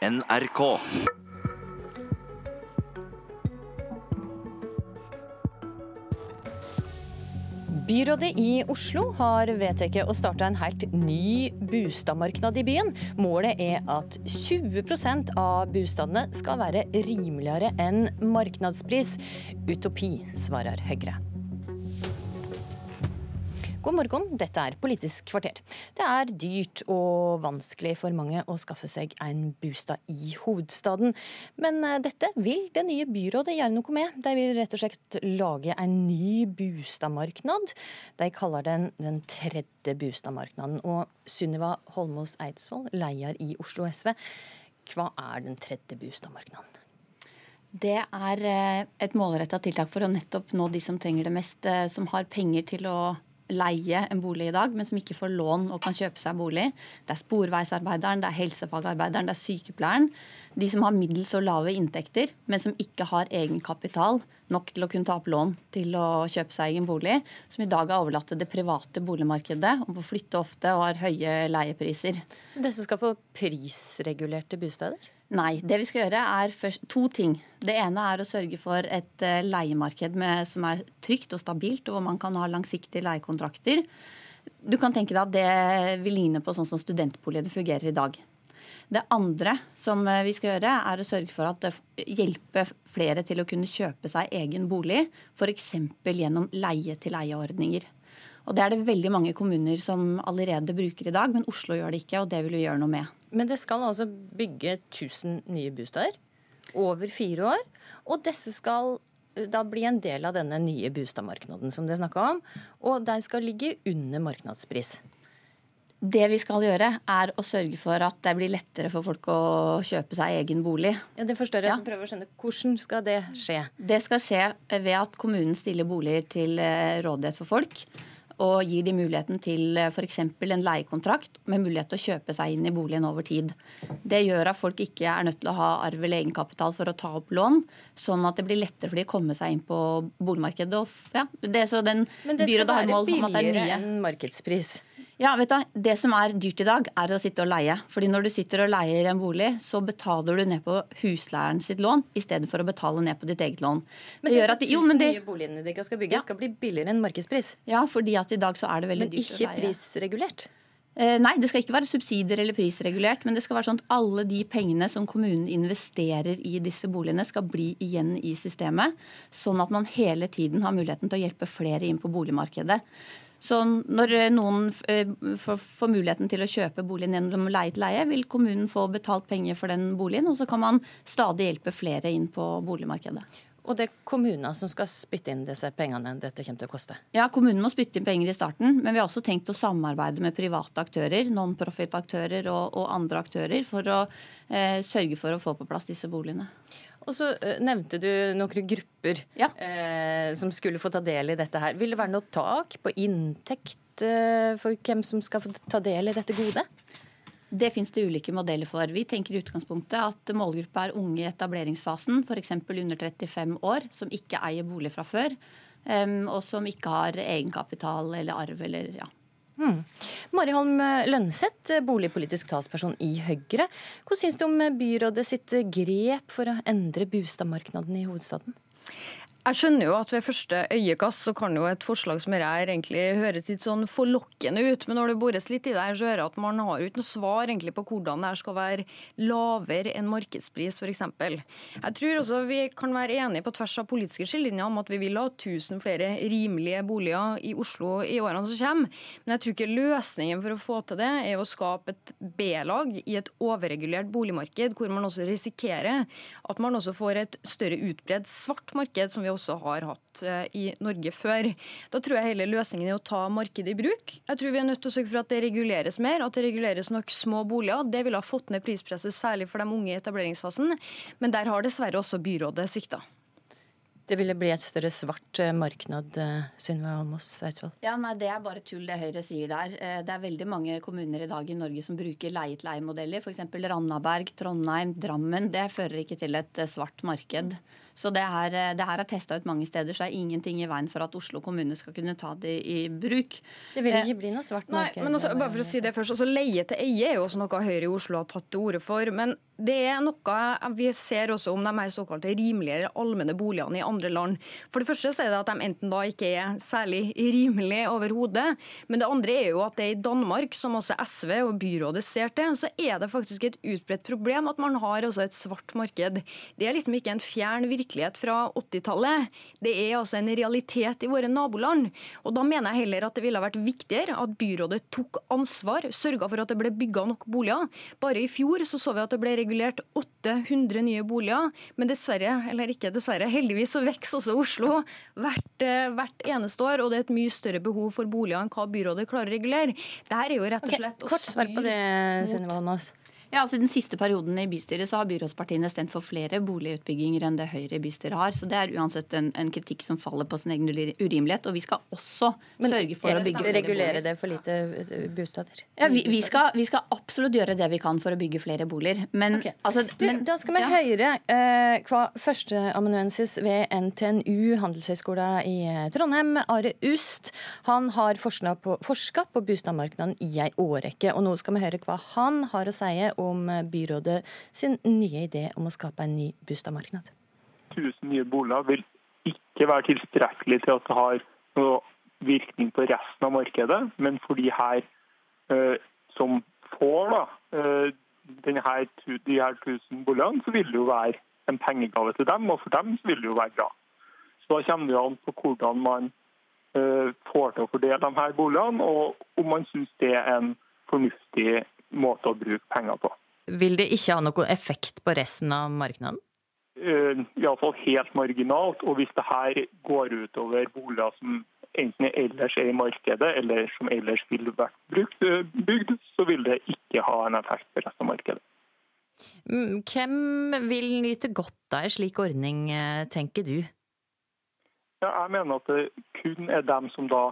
NRK. Byrådet i Oslo har vedtatt å starte en helt ny boligmarked i byen. Målet er at 20% av boligene skal være rimeligere enn markedspris. Utopi, svarer Høyre. God morgen, dette er Politisk kvarter. Det er dyrt og vanskelig for mange å skaffe seg en bostad i hovedstaden. Men eh, dette vil det nye byrådet gjøre noe med. De vil rett og slett lage en ny bostadmarknad. De kaller den den tredje bostadmarknaden. Og Sunniva Holmås Eidsvoll, leder i Oslo SV, hva er den tredje bostadmarknaden? Det er eh, et målretta tiltak for å nettopp nå de som trenger det mest, eh, som har penger til å leie en bolig i dag, men som ikke får lån og kan kjøpe seg bolig. Det er sporveisarbeideren, det er helsefagarbeideren, det er sykepleieren. De som har middels og lave inntekter, men som ikke har egenkapital nok til å kunne ta opp lån til å kjøpe seg egen bolig. Som i dag er overlatt til det private boligmarkedet og må flytte ofte og har høye leiepriser. Så disse skal få prisregulerte bosteder? Nei. Det vi skal gjøre er først, to ting. Det ene er å sørge for et uh, leiemarked med, som er trygt og stabilt, og hvor man kan ha langsiktige leiekontrakter. Du kan tenke deg at det vil ligne på sånn som studentboligene fungerer i dag. Det andre som eh, vi skal gjøre, er å sørge for at hjelpe flere til å kunne kjøpe seg egen bolig, f.eks. gjennom leie-til-leie-ordninger. Og Det er det veldig mange kommuner som allerede bruker i dag, men Oslo gjør det ikke, og det vil vi gjøre noe med. Men det skal altså bygge 1000 nye bosteder over fire år. Og disse skal eh, da bli en del av denne nye boligmarkedet som det snakka om. Og de skal ligge under markedspris. Det vi skal gjøre, er å sørge for at det blir lettere for folk å kjøpe seg egen bolig. Ja, Det forstår jeg, ja. så prøver å skjønne. Hvordan skal det skje? Det skal skje ved at kommunen stiller boliger til eh, rådighet for folk og gir de muligheten til eh, f.eks. en leiekontrakt med mulighet til å kjøpe seg inn i boligen over tid. Det gjør at folk ikke er nødt til å ha arv eller egenkapital for å ta opp lån, sånn at det blir lettere for de å komme seg inn på boligmarkedet. Ja, det, så den Men det skal være billigere enn markedspris? Ja, vet du, Det som er dyrt i dag, er å sitte og leie. Fordi når du sitter og leier en bolig, så betaler du ned på husleieren sitt lån i stedet for å betale ned på ditt eget lån. Men det gjør at, jo, men det, nye boligene dere skal bygge, ja. skal bli billigere enn markedspris? Ja, fordi at i dag så er det veldig men dyrt å leie. Men ikke prisregulert? Eh, nei, det skal ikke være subsidier eller prisregulert, men det skal være sånn at alle de pengene som kommunen investerer i disse boligene, skal bli igjen i systemet. Sånn at man hele tiden har muligheten til å hjelpe flere inn på boligmarkedet. Så når eh, noen eh, får muligheten til å kjøpe boligen gjennom leie til leie, vil kommunen få betalt penger for den boligen, og så kan man stadig hjelpe flere inn på boligmarkedet. Og det er kommuner som skal spytte inn disse pengene dette kommer til å koste? Ja, kommunen må spytte inn penger i starten, men vi har også tenkt å samarbeide med private aktører, non-profit-aktører og, og, andre aktører, for å eh, sørge for å få på plass disse boligene. Og så uh, nevnte du noen grupper ja. eh, som skulle få ta del i dette her. Vil det være noe tak på inntekt eh, for hvem som skal få ta del i dette gode? Det finnes det ulike modeller for. Vi tenker i utgangspunktet at målgruppa er unge i etableringsfasen, f.eks. under 35 år, som ikke eier bolig fra før, um, og som ikke har egenkapital eller arv eller ja, Mm. Mari Holm Lønseth, boligpolitisk talsperson i Høyre. Hva syns du om byrådet sitt grep for å endre boligmarkedet i hovedstaden? Jeg skjønner jo at ved første øyekast så kan jo et forslag som dette her egentlig høres litt sånn forlokkende ut, men når det bores litt i det, her, så hører jeg at man har jo ikke noe svar egentlig på hvordan det her skal være lavere enn markedspris, f.eks. Jeg tror også vi kan være enige på tvers av politiske skillelinjer om at vi vil ha 1000 flere rimelige boliger i Oslo i årene som kommer, men jeg tror ikke løsningen for å få til det er å skape et B-lag i et overregulert boligmarked, hvor man også risikerer at man også får et større utbredt svart marked, som vi også har hatt eh, i Norge før. Da tror jeg hele løsningen er å ta markedet i bruk. Jeg tror vi er nødt til å sørge for at det reguleres mer, at det reguleres nok små boliger. Det ville ha fått ned prispresset, særlig for de unge i etableringsfasen. Men der har dessverre også byrådet svikta. Det ville bli et større svart marknad, marked, eh, Synnøve Almås Eidsvoll? Ja, nei, Det er bare tull det Høyre sier der. Det er veldig mange kommuner i dag i Norge som bruker leie-til-leie-modeller. F.eks. Randaberg, Trondheim, Drammen. Det fører ikke til et svart marked. Så det her, eh, det her er testa ut mange steder, så det er ingenting i veien for at Oslo kommune skal kunne ta det i bruk. Det vil ikke bli noe svart marked? Nei, men altså, bare for å si det først, altså Leie til eie er jo også noe Høyre i Oslo har tatt til orde for. men det er noe vi ser også om de her såkalte rimeligere allmenne boligene i andre land. For det første så er det at de enten da ikke er særlig rimelige overhodet, men det andre er jo at det i Danmark, som også SV og byrådet ser til, så er det faktisk et utbredt problem at man har også et svart marked. Det er liksom ikke en fjern virkelighet fra 80-tallet. Det er altså en realitet i våre naboland. Og da mener jeg heller at det ville vært viktigere at byrådet tok ansvar, sørga for at det ble bygga nok boliger. Bare i fjor så, så vi at det ble regulert 800 nye boliger, men dessverre, eller ikke dessverre, heldigvis så vokser også Oslo hvert, eh, hvert, eneste år, og det er et mye større behov for boliger enn hva byrådet klarer å regulere. Dette er jo rett og slett okay, Kort svar på det, Sunniva Holmås. Ja, altså Den siste perioden i bystyret så har byrådspartiene stemt for flere boligutbygginger enn det Høyre i bystyret har. Så det er uansett en, en kritikk som faller på sin egen urimelighet. Og vi skal også Men, sørge for å bygge flere regulere det for lite eh, bostader? Ja, vi, vi, skal, vi, skal, absolutt gjøre det vi kan for å bygge flere boliger. Men, okay. altså, du, men da skal vi ja. høre eh, hva førsteamanuensis ved NTNU Handelshøyskolen i eh, Trondheim, Are Ust, han har forska på, på boligmarkedet i ei årrekke. Og nå skal vi høre hva han har å si om byrådet sin nye idé om å skape en ny boligmarked. 1000 nye boliger vil ikke være tilstrekkelig til at det har noe virkning på resten av markedet, men for de her eh, som får da, eh, denne, de her 1000 boligene, så vil det jo være en pengegave til dem, og for dem så vil det jo være bra. Så Da kommer det an på hvordan man eh, får til å fordele de her boligene, og om man syns det er en fornuftig måte å bruke penger på. Vil det ikke ha noen effekt på resten av markedet? Uh, Iallfall helt marginalt. Og hvis det her går utover boliger som enten ellers er i markedet, eller som ellers ville vært brukt, uh, bygd, så vil det ikke ha en effekt på resten av markedet. Mm, hvem vil nyte godt av en slik ordning, eh, tenker du? Ja, jeg mener at det kun er dem som da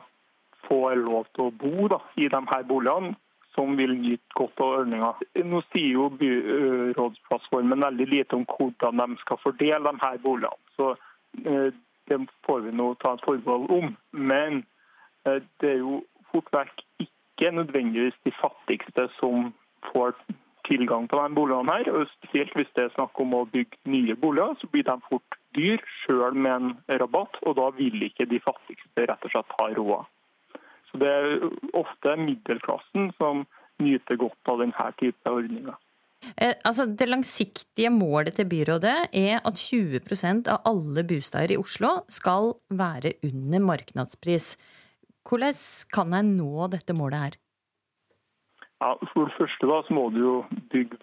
får lov til å bo da, i de her boligene, som vil nyte godt av ordninga. Nå sier jo byrådsplattformen veldig lite om hvordan de skal fordele de her boligene. Så eh, Det får vi nå ta et forbehold om. Men eh, det er jo fort vekk ikke nødvendigvis de fattigste som får tilgang på de boligene her. og Spesielt hvis det er snakk om å bygge nye boliger, så blir de fort dyr, sjøl med en rabatt. Og da vil ikke de fattigste rett og slett ha råd. Så Det er ofte middelklassen som nyter godt av denne type ordninger. Eh, altså, det langsiktige målet til byrådet er at 20% av alle bosteder i Oslo skal være under markedspris. Hvordan kan en nå dette målet her? Ja, for det første da, så må du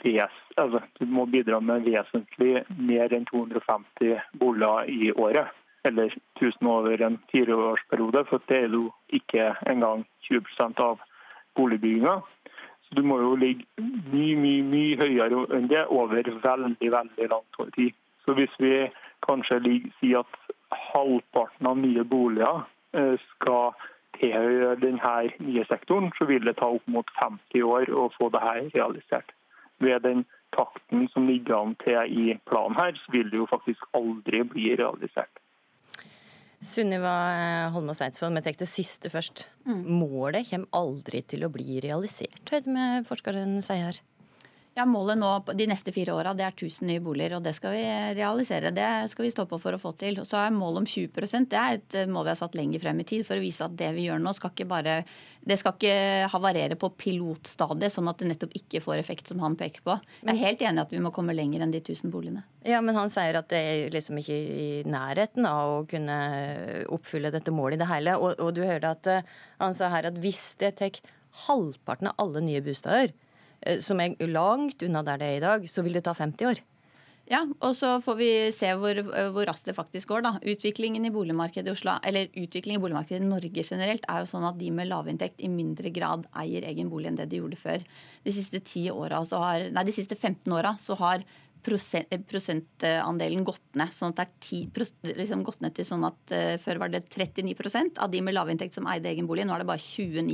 ves, altså, du må bidra med vesentlig mer enn 250 boliger i året eller 1000 over en fireårsperiode. For det er jo ikke engang 20% av boligbygginga. Så du må jo ligge mye, mye, mye høyere enn det over veldig, veldig lang tid. Så hvis vi kanskje sier at halvparten av nye boliger eh, skal tilhøre denne nye sektoren, så vil det ta opp mot 50 år å få dette realisert. Ved den takten som ligger an til i planen her, så vil det jo faktisk aldri bli realisert. Sunniva eh, Holmås Eidsvoll, vi tar det siste først. Mm. Målet kommer aldri til å bli realisert, høyde vi forskeren sier her. Ja, Målet nå de neste fire åra er 1000 nye boliger, og det skal vi realisere. Det skal vi stå på for å få til. Og så er målet om 20% det er et mål vi har satt lenger frem i tid for å vise at det vi gjør nå, skal ikke bare det skal ikke havarere på pilotstadiet, sånn at det nettopp ikke får effekt, som han peker på. Jeg er helt enig i at vi må komme lenger enn de 1000 boligene. Ja, Men han sier at det er liksom ikke i nærheten av å kunne oppfylle dette målet i det hele. Og, og du hørte at eh, han sa her at hvis det tar halvparten av alle nye bosteder, Eh, som er langt unna der det er i dag, så vil det ta 50 år. Ja, og så får vi se hvor, eh, hvor, raskt det faktisk går. da. Utviklingen i boligmarkedet i Oslo, eller utviklingen i boligmarkedet i Norge generelt er jo sånn at de med lavinntekt i mindre grad eier egen bolig enn det de gjorde før. De siste, 10 åra, har, nei, de siste 15 åra så har prosent, prosentandelen gått ned. sånn at det er 10, liksom gått ned til sånn at uh, Før var det 39% av de med lavinntekt som eide egen bolig. Nå er det bare 29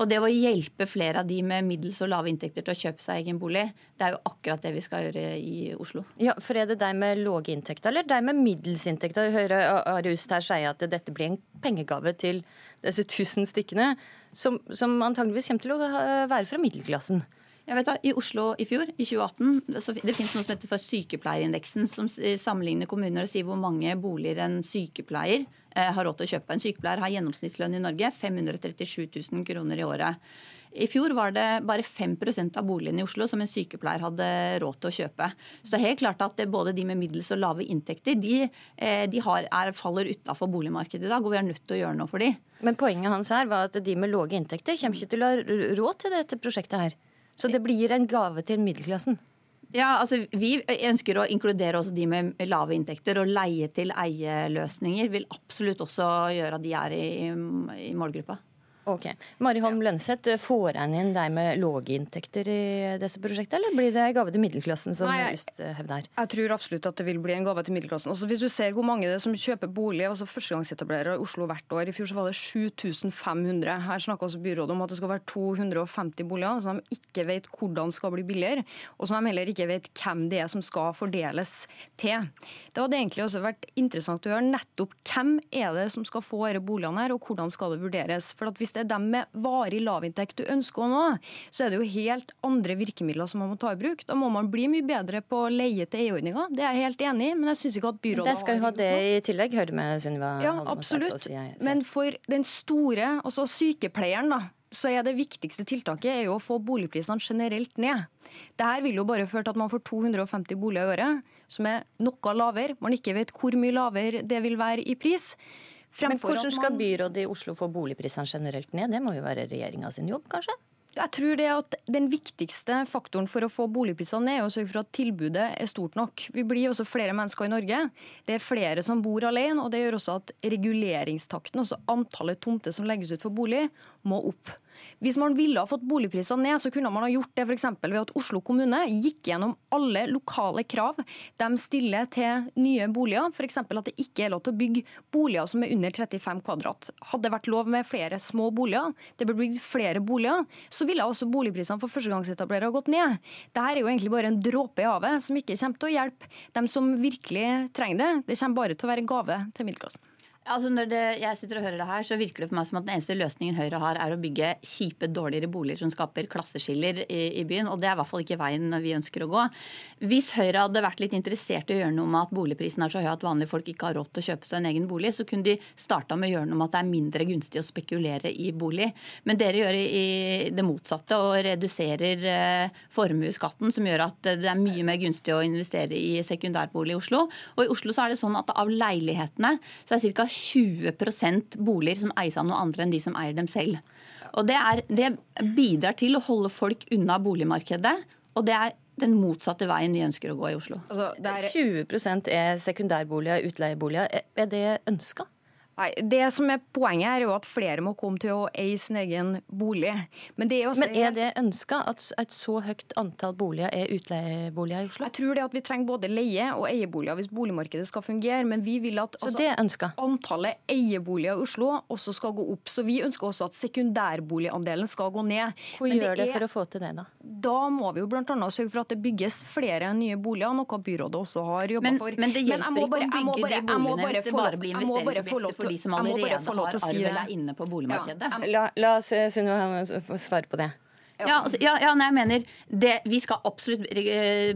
Og det å hjelpe flere av de med middels og lave inntekter til å kjøpe seg egen bolig, det er jo akkurat det vi skal gjøre i Oslo. Ja, for Er det deg med lave inntekter eller deg med middels inntekter? Vi hører Ariust her si at dette blir en pengegave til disse tusen stykkene, som, som antageligvis kommer til å være fra middelklassen. Jeg vet da, I Oslo i fjor, i 2018, så det finnes noe som heter for sykepleierindeksen, som sammenligner kommuner og sier hvor mange boliger en sykepleier eh, har råd til å kjøpe. En sykepleier har gjennomsnittslønn i Norge 537 000 kroner i året. I fjor var det bare 5% av boligene i Oslo som en sykepleier hadde råd til å kjøpe. Så det er helt klart at både de med middels og lave inntekter de, eh, de har, er, faller utafor boligmarkedet i dag, og vi er nødt til å gjøre noe for dem. Men poenget hans her var at de med lave inntekter kommer ikke til å ha råd til dette prosjektet her. Så det blir en gave til middelklassen? Ja, altså Vi ønsker å inkludere også de med lave inntekter. Og leie til eie-løsninger vil absolutt også gjøre at de er i, i målgruppa. Ok. Mari Holm Lønseth, får en inn deg med lave inntekter i disse prosjektene, eller blir det gave til middelklassen, som Nei, just hevder? Jeg tror absolutt at det vil bli en gave til middelklassen. Altså, hvis du ser hvor mange det er som kjøper bolig, altså førstegangsetablerere i Oslo hvert år. I fjor så var det 7500. Her snakker også byrådet om at det skal være 250 boliger som de ikke vet hvordan skal bli billigere, og som de heller ikke vet hvem det er som skal fordeles til. Det hadde egentlig også vært interessant å høre nettopp hvem er det som skal få disse boligene her, og hvordan skal det vurderes. For at hvis hvis det er dem med varig lavinntekt du ønsker å nå, så er det jo helt andre virkemidler som man må ta i bruk. Da må man bli mye bedre på leie til EU-ordninga. Det er jeg helt enig i, men jeg syns ikke at byrådet Det skal jo ha det i tillegg, hører du med Sunniva Ja, absolutt. Men for den store, altså sykepleieren, da så er det viktigste tiltaket er jo å få boligprisene generelt ned. Dette vil jo bare føre til at man får 250 boliger i året, som er noe lavere. Man ikke vet hvor mye lavere det vil være i pris. Men hvordan skal byrådet i Oslo få boligprisene generelt ned? Det må jo være regjeringa sin jobb, kanskje? Jeg tror det at Den viktigste faktoren for å få boligprisene ned er å sørge for at tilbudet er stort nok. Vi blir også flere mennesker i Norge. Det er flere som bor alene. og Det gjør også at reguleringstakten, altså antallet tomter som legges ut for bolig, må opp. Hvis man ville ha fått boligprisene ned, så kunne man ha gjort det f.eks. ved at Oslo kommune gikk gjennom alle lokale krav de stiller til nye boliger. F.eks. at det ikke er lov til å bygge boliger som er under 35 kvadrat. Hadde det vært lov med flere små boliger, det ble bygd flere boliger, så ville også boligprisene for førstegangsetablerere gått ned. Dette er jo egentlig bare en dråpe i havet som ikke kommer til å hjelpe dem som virkelig trenger det. Det kommer bare til å være en gave til middelklassen. Altså når det, jeg sitter og hører det her, så virker det for meg som at den eneste løsningen Høyre har, er å bygge kjipe, dårligere boliger som skaper klasseskiller i, i, byen. Og det er i hvert fall ikke veien vi ønsker å gå. Hvis Høyre hadde vært litt interessert i å gjøre noe med at boligprisen er så høy at vanlige folk ikke har råd til å kjøpe seg en egen bolig, så kunne de starta med å gjøre noe med at det er mindre gunstig å spekulere i bolig. Men dere gjør i det motsatte og reduserer eh, formuesskatten, som gjør at det er mye mer gunstig å investere i sekundærbolig i Oslo. Og i Oslo så er det sånn at av leilighetene så er ca. 20% boliger som eies av noen andre enn de som eier dem selv. Og det, er, det bidrar til å holde folk unna boligmarkedet. Og det er den motsatte veien vi ønsker å gå i Oslo. Altså, er 20% er sekundærboliger, utleieboliger. Er det ønska? Nei, Det som er Poenget er jo at flere må komme til å eie sin egen bolig. Men, det er, Men er det ønska at et så høyt antall boliger er utleieboliger i Oslo? Jeg tror det at vi trenger både leie- og eieboliger hvis boligmarkedet skal fungere. Men vi vil at altså, antallet eieboliger i Oslo også skal gå opp. Så vi ønsker også at sekundærboligandelen skal gå ned. Hvor Men gjør det, er, for å få til det, da? Da må vi jo bl.a. sørge for at det bygges flere nye boliger, noe byrådet også har jobba for. Men det hjelper ikke å bygge de boligene hvis det bare blir investeringsobjekter for de som allerede har arven er inne på boligmarkedet. Ja. La, la Sunniva svare på det. Ja, altså, ja, ja nei, jeg mener det, Vi skal absolutt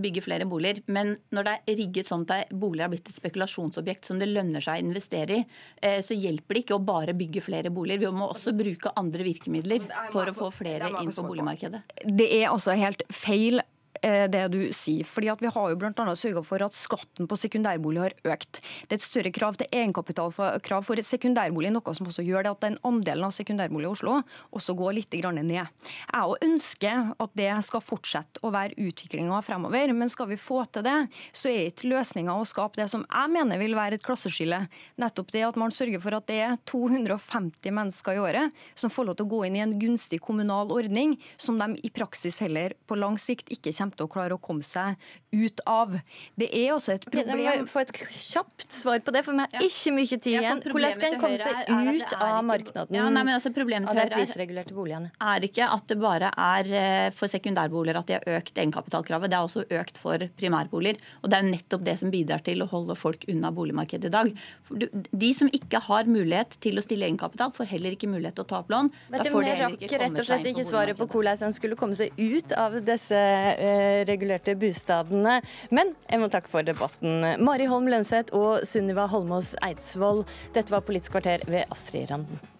bygge flere boliger. Men når det er rigget sånn at boliger har blitt et spekulasjonsobjekt som det lønner seg å investere i, eh, så hjelper det ikke å bare bygge flere boliger. Vi må også bruke andre virkemidler for å få flere inn på boligmarkedet. Det er altså helt feil Eh, det du sier. Fordi at Vi har jo bl.a. sørga for at skatten på sekundærbolig har økt. Det er et større krav til egenkapitalkrav for sekundærbolig, noe som også gjør det at den andelen av sekundærbolig i Oslo også går litt ned. Jeg ønsker at det skal fortsette å være utviklinga fremover, men skal vi få til det, så er ikke løsninga å skape det som jeg mener vil være et klasseskille. Nettopp det at man sørger for at det er 250 mennesker i året som får lov til å gå inn i en gunstig kommunal ordning, som de i praksis heller på lang sikt ikke kommer kommer til å klare å komme seg ut av. Det er også et problem Jeg må få et kjapt svar på det, for vi har ikke mye tid igjen. Hvordan skal en komme seg ut av markedet ja, nei, altså, problemet av de prisregulerte boligene? Er ikke at det bare er eh, for sekundærboliger at de har økt egenkapitalkravet. Det er også økt for primærboliger. Og det er nettopp det som bidrar til å holde folk unna boligmarkedet i dag. De som ikke har mulighet til å stille egenkapital, får heller ikke mulighet til å ta opp lån. Vet du, Vi rakk rett og slett ikke svaret på hvordan en skulle komme seg ut av disse eh, regulerte bostadene. Men jeg må takke for debatten. Mari Holm Lønseth og Sunniva Holmås Eidsvoll. Dette var Politisk kvarter ved Astrid Randen.